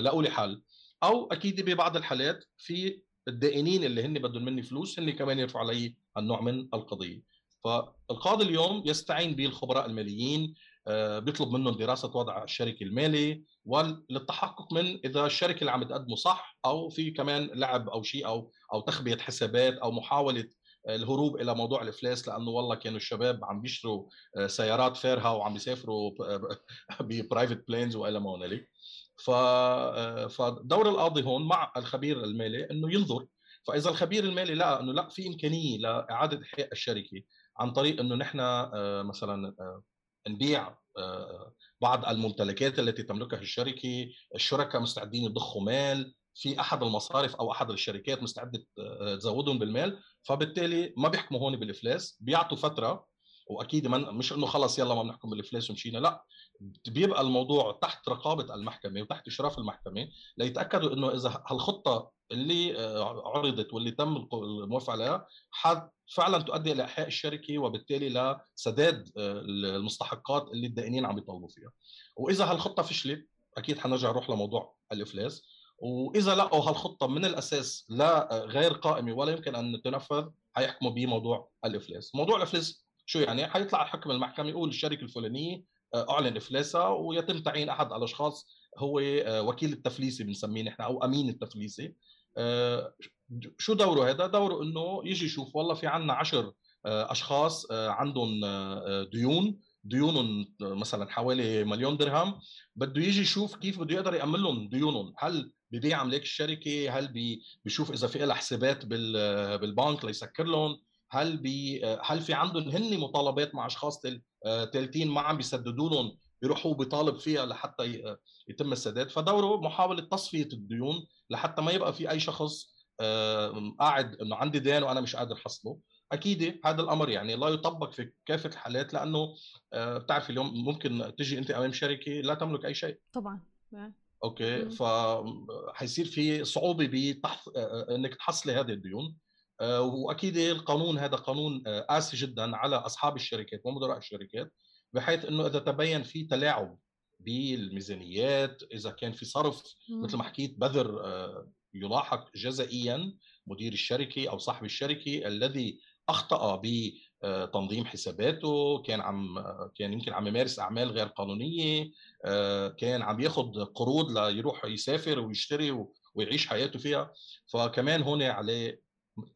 لاقوا لي حل. أو أكيد ببعض الحالات في الدائنين اللي هن بدهم مني فلوس هن كمان يرفعوا علي النوع من القضية. فالقاضي اليوم يستعين بالخبراء الماليين آه، بيطلب منهم دراسة وضع الشركة المالي وللتحقق من إذا الشركة اللي عم تقدمه صح أو في كمان لعب أو شيء أو أو تخبية حسابات أو محاولة الهروب إلى موضوع الإفلاس. لأنه والله كانوا الشباب عم بيشتروا آه، سيارات فارهة وعم بيسافروا ب private planes وإلى ما هنالك. آه، فدور القاضي هون مع الخبير المالي إنه ينظر. فإذا الخبير المالي لقى إنه لا في إمكانية لإعادة إحياء الشركة عن طريق إنه نحن آه، مثلا آه، نبيع آه، بعض الممتلكات التي تملكها الشركة، الشركاء مستعدين يضخوا مال، في أحد المصارف أو أحد الشركات مستعدة آه، تزودهم بالمال، فبالتالي ما بيحكموا هون بالإفلاس، بيعطوا فترة وأكيد من مش إنه خلص يلا ما بنحكم بالإفلاس ومشينا، لأ بيبقى الموضوع تحت رقابة المحكمة وتحت اشراف المحكمة ليتأكدوا إنه إذا هالخطة اللي آه، عرضت واللي تم الموافقة عليها فعلا تؤدي إلى إحياء الشركة وبالتالي لسداد آه، المستحقات اللي الدائنين عم يطالبوا فيها. وإذا هالخطة فشلت أكيد حنرجع نروح لموضوع الإفلاس وإذا لقوا هالخطة من الأساس لا آه، غير قائمة ولا يمكن أن تنفذ حيحكموا بموضوع الإفلاس. موضوع الإفلاس شو يعني؟ حيطلع الحكم المحكمة يقول الشركة الفلانيه آه، أعلن افلاسها ويتم تعيين أحد الأشخاص هو آه، وكيل التفليسي بنسميه نحن أو أمين التفليسي آه، شو دوره هذا؟ دوره إنه يجي يشوف والله في عندنا عشر أشخاص عندهم ديون ديونهم مثلا حوالي مليون درهم بده يجي يشوف كيف بده يقدر يأمن لهم ديونهم هل ببيع أملاك الشركة هل بي- بيشوف إذا في لها حسابات بال- بالبنك ليسكر لهم هل بي هل في عندهم هن مطالبات مع أشخاص آه، تالتين ما عم بيسددوا لهم بيروحوا بيطالب فيها لحتى يتم السداد؟ فدوره محاولة تصفية الديون لحتى ما يبقى في أي شخص آه، قاعد إنه عندي دين وأنا مش قادر حصله. أكيد هذا الأمر يعني لا يطبق في كافة الحالات لأنه آه، بتعرف اليوم ممكن تجي أنت أمام شركة لا تملك أي شيء. طبعا okay مم. ف حيصير في صعوبة بتحص... إنك تحصلي هذه الديون. آه، وأكيد القانون هذا قانون آه، قاسي جدا على أصحاب الشركات ومدراء الشركات بحيث إنه إذا تبين في تلاعب بالميزانيات إذا كان في صرف مثل ما حكيت بذر آه، يلاحق جزائيا مدير الشركة أو صاحب الشركة الذي أخطأ بتنظيم حساباته كان عم كان يمكن عم يمارس أعمال غير قانونية آه، كان عم ياخذ قروض ليروح يسافر ويشتري ويعيش حياته فيها. فكمان هون عليه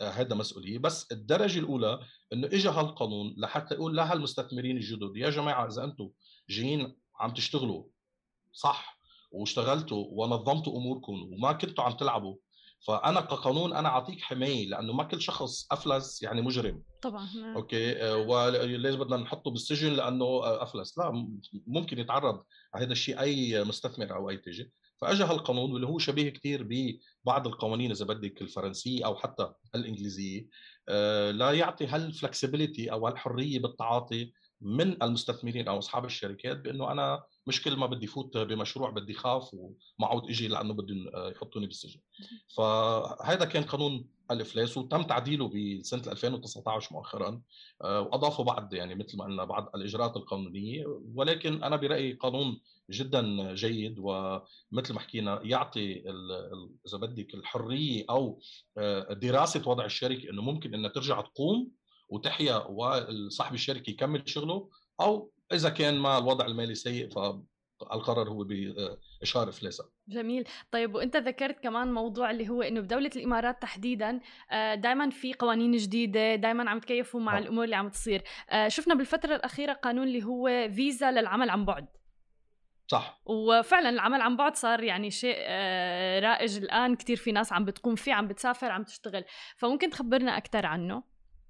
هذا مسؤولية. بس الدرجة الأولى إنه اجى هالقانون لحتى يقول لهالمستثمرين الجدد يا جماعة إذا أنتم جايين عم تشتغلوا صح واشتغلتوا ونظمتوا أموركم وما كنتوا عم تلعبوا فأنا كقانون أنا أعطيك حماية لأنه ما كل شخص أفلس يعني مجرم. طبعا نعم. أوكي؟ آه، وليش بدنا نحطه بالسجن؟ لأنه آه، أفلس. لا ممكن يتعرض على هذا الشيء أي مستثمر أو أي تجي فاجى هالقانون واللي هو شبيه كثير ببعض القوانين إذا بدك الفرنسية أو حتى الإنجليزية. آه، لا يعطي هال flexibility أو هالحريه بالتعاطي من المستثمرين أو أصحاب الشركات بأنه أنا مش كل ما بدي فوت بمشروع بدي خاف ومعود إجي لأنه بدهم يحطوني بالسجن. فهذا كان قانون الافلاس وتم تعديله بسنة 2019 مؤخرا آه، وأضافوا بعض يعني مثل ما قلنا بعض الإجراءات القانونية ولكن أنا برأيي قانون جدا جيد ومثل ما حكينا يعطي إذا بدك الحرية أو آه، دراسة وضع الشركة إنه ممكن إنها ترجع تقوم وتحيا وصاحب الشركة يكمل شغله أو إذا كان ما الوضع المالي سيء فالقرار هو باشهار افلاسها جميل. طيب وأنت ذكرت كمان موضوع اللي هو إنه بدولة الإمارات تحديدا آه، دائما في قوانين جديدة دائما عم تكيفوا مع الأمور اللي عم تصير. آه، شفنا بالفترة الأخيرة قانون اللي هو فيزا للعمل عن بعد. صح. وفعلا العمل عن بعد صار يعني شيء آه، رائج الآن. كثير في ناس عم بتقوم فيه عم بتسافر عم تشتغل. فممكن تخبرنا أكثر عنه؟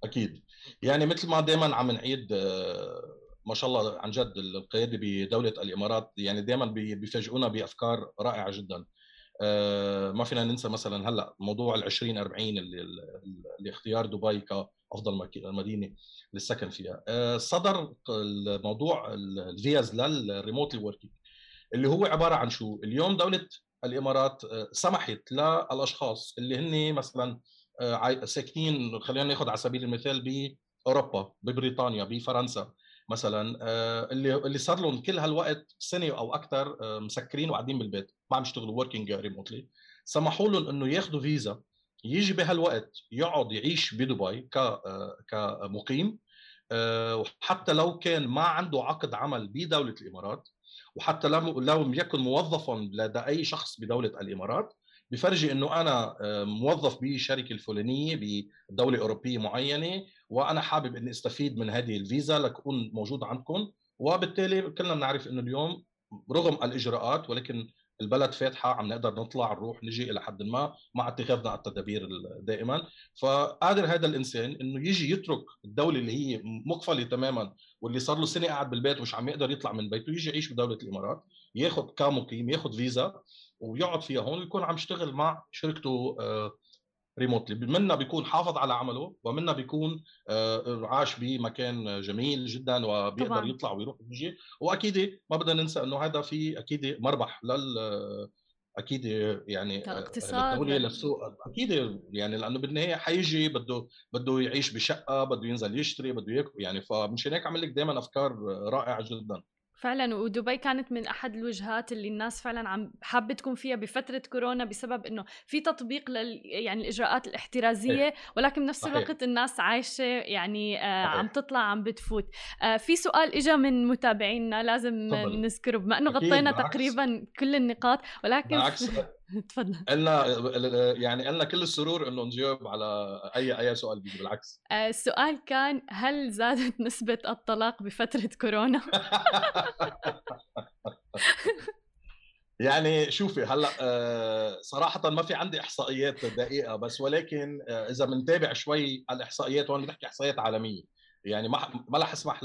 أكيد. يعني مثل ما دائما عم نعيد ما شاء الله عن جد القيادة بدولة الإمارات يعني دائما بيفاجئونا بأفكار رائعة جدا. آه، ما فينا ننسى مثلا هلأ موضوع ال 20 40 اللي, اختيار دبي كأفضل مدينة للسكن فيها. آه، صدر الموضوع الفيز لل remotely working اللي هو عبارة عن شو؟ اليوم دولة الإمارات آه، سمحت للأشخاص اللي هن مثلا ساكنين خلينا ناخذ على سبيل المثال بأوروبا ببريطانيا بفرنسا مثلا آه، اللي اللي صار لهم كل هالوقت سنة أو أكثر آه، مسكرين وقاعدين بالبيت ما عم يشتغلوا working remotely سمحوا لهم إنه ياخذوا فيزا يجي بهالوقت يقعد يعيش بدبي آه، كمقيم وحتى لو كان ما عنده عقد عمل بدولة الإمارات وحتى لو لم يكن موظفا لدى أي شخص بدولة الإمارات بفرجي إنه أنا موظف بشركة الفلانية بدولة أوروبية معينة وأنا حابب إني أستفيد من هذه الفيزا لكون موجود عندكم. وبالتالي كلنا بنعرف إنه اليوم رغم الإجراءات ولكن البلد فاتحة عم نقدر نطلع نروح نجي إلى حد ما مع اتخاذنا التدابير دائما. فقادر هذا الإنسان إنه يجي يترك الدولة اللي هي مقفلة تماما واللي صار له سنة قاعد بالبيت ومش عم يقدر يطلع من بيته يجي يعيش بدولة الإمارات ياخذ كمقيم ياخذ فيزا ويقعد فيها هون ويكون عم يشتغل مع شركته ريموتلي آه، منا بيكون حافظ على عمله ومنا بيكون آه، عاش بمكان جميل جدا وبيقدر طبعا. يطلع ويروح ويجي. وأكيد ما بدنا ننسى إنه هذا في أكيد مربح لل أكيد يعني كاقتصاد للسوق. أكيد يعني لأنه بالنهاية حيجي بده بده يعيش بشقة بده ينزل يشتري بده ياكل يعني. فمشان هيك عمل لك دائما أفكار رائعة جدا. فعلا ودبي كانت من أحد الوجهات اللي الناس فعلا عم حابة تكون فيها بفترة كورونا بسبب إنه في تطبيق لل يعني الإجراءات الاحترازية ولكن بنفس الوقت الناس عايشة يعني آه عم تطلع عم بتفوت. آه في سؤال اجى من متابعينا لازم طبعا. نذكره. بما إنه غطينا تقريبا كل النقاط ولكن بالعكس. تفضل قلنا يعني قلنا كل السرور إنه نجاوب على أي أي سؤال بيجي بالعكس. آه، السؤال كان هل زادت نسبة الطلاق بفترة كورونا؟ يعني شوفي هلأ آه، صراحة ما في عندي إحصائيات دقيقة بس ولكن آه، إذا بنتابع شوي الإحصائيات وأنا بحكي إحصائيات عالمية. يعني ما ما رح أسمح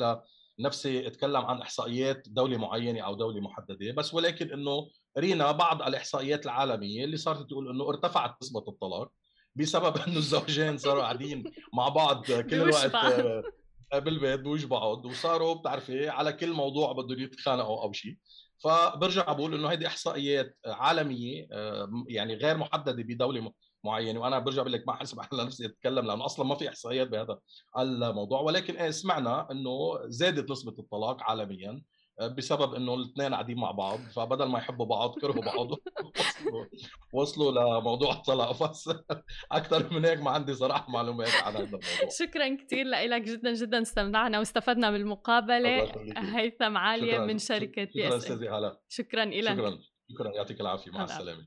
لنفسي أتكلم عن إحصائيات دولة معينة أو دولة محددة بس ولكن إنه رينا بعض الإحصائيات العالمية اللي صارت تقول إنه ارتفعت نسبة الطلاق بسبب إنه الزوجين صاروا قاعدين مع بعض كل الوقت آه، بالبيت بوجه بعض وصاروا بتعرفي على كل موضوع بدهم يتخانقوا أو شيء فبرجع بقول إنه هيدي إحصائيات عالمية آه، يعني غير محددة بدولة معينة. وأنا برجع بقول لك ما حسب على نفسي أتكلم لأنه أصلا ما في إحصائيات بهذا الموضوع. ولكن إيه، سمعنا إنه زادت نسبة الطلاق عالميا. بسبب إنه الاثنين قاعدين مع بعض فبدل ما يحبوا بعض كرهوا بعض. وصلوا وصلوا لموضوع الطلاق. بس أكثر من هيك ما عندي صراحة معلومات عن هذا الموضوع. شكرا كثير لك جدا جدا استمتعنا واستفدنا بالمقابلة. هيثم عاليه من شركة شكرا أستاذي هلا. شكرا لك شكرا شكرا. يعطيك العافية. مع السلامة.